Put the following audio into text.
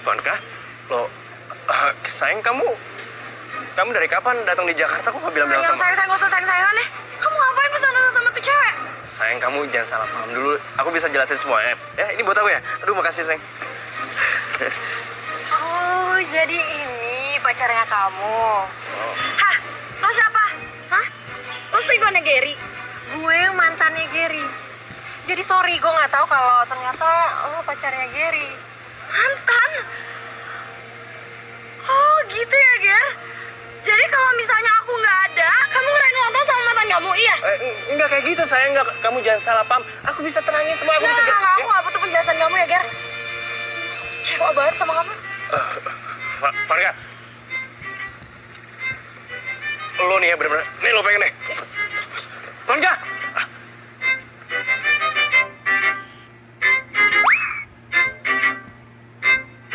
Vanka, lo, eh, sayang kamu, kamu dari kapan datang di Jakarta kok nggak bilang-bilang sama? sayang sayang gak usah sayang sayangan deh. Kamu ngapain pesan sama tuh cewek? Sayang kamu jangan salah paham dulu. Aku bisa jelasin semuanya. Ya, ini buat aku ya. Aduh, makasih sayang. Oh, jadi ini pacarnya kamu. Hah? Lo siapa? Hah? Lo selingkuhannya Gary? Gue mantannya Gary. Jadi sorry, gue nggak tahu kalau ternyata lo pacarnya Gary. Mantan? Enggak kayak gitu sayang, enggak. Kamu jangan salah paham. Aku bisa tenangin semua. Aku Nggak, bisa. nggak, nggak, aku nggak butuh penjelasan kamu ya, Ger. Cewek banget sama kamu. Va- Vanka. Lo nih ya bener-bener. Nih lo pengen nih. Vanka.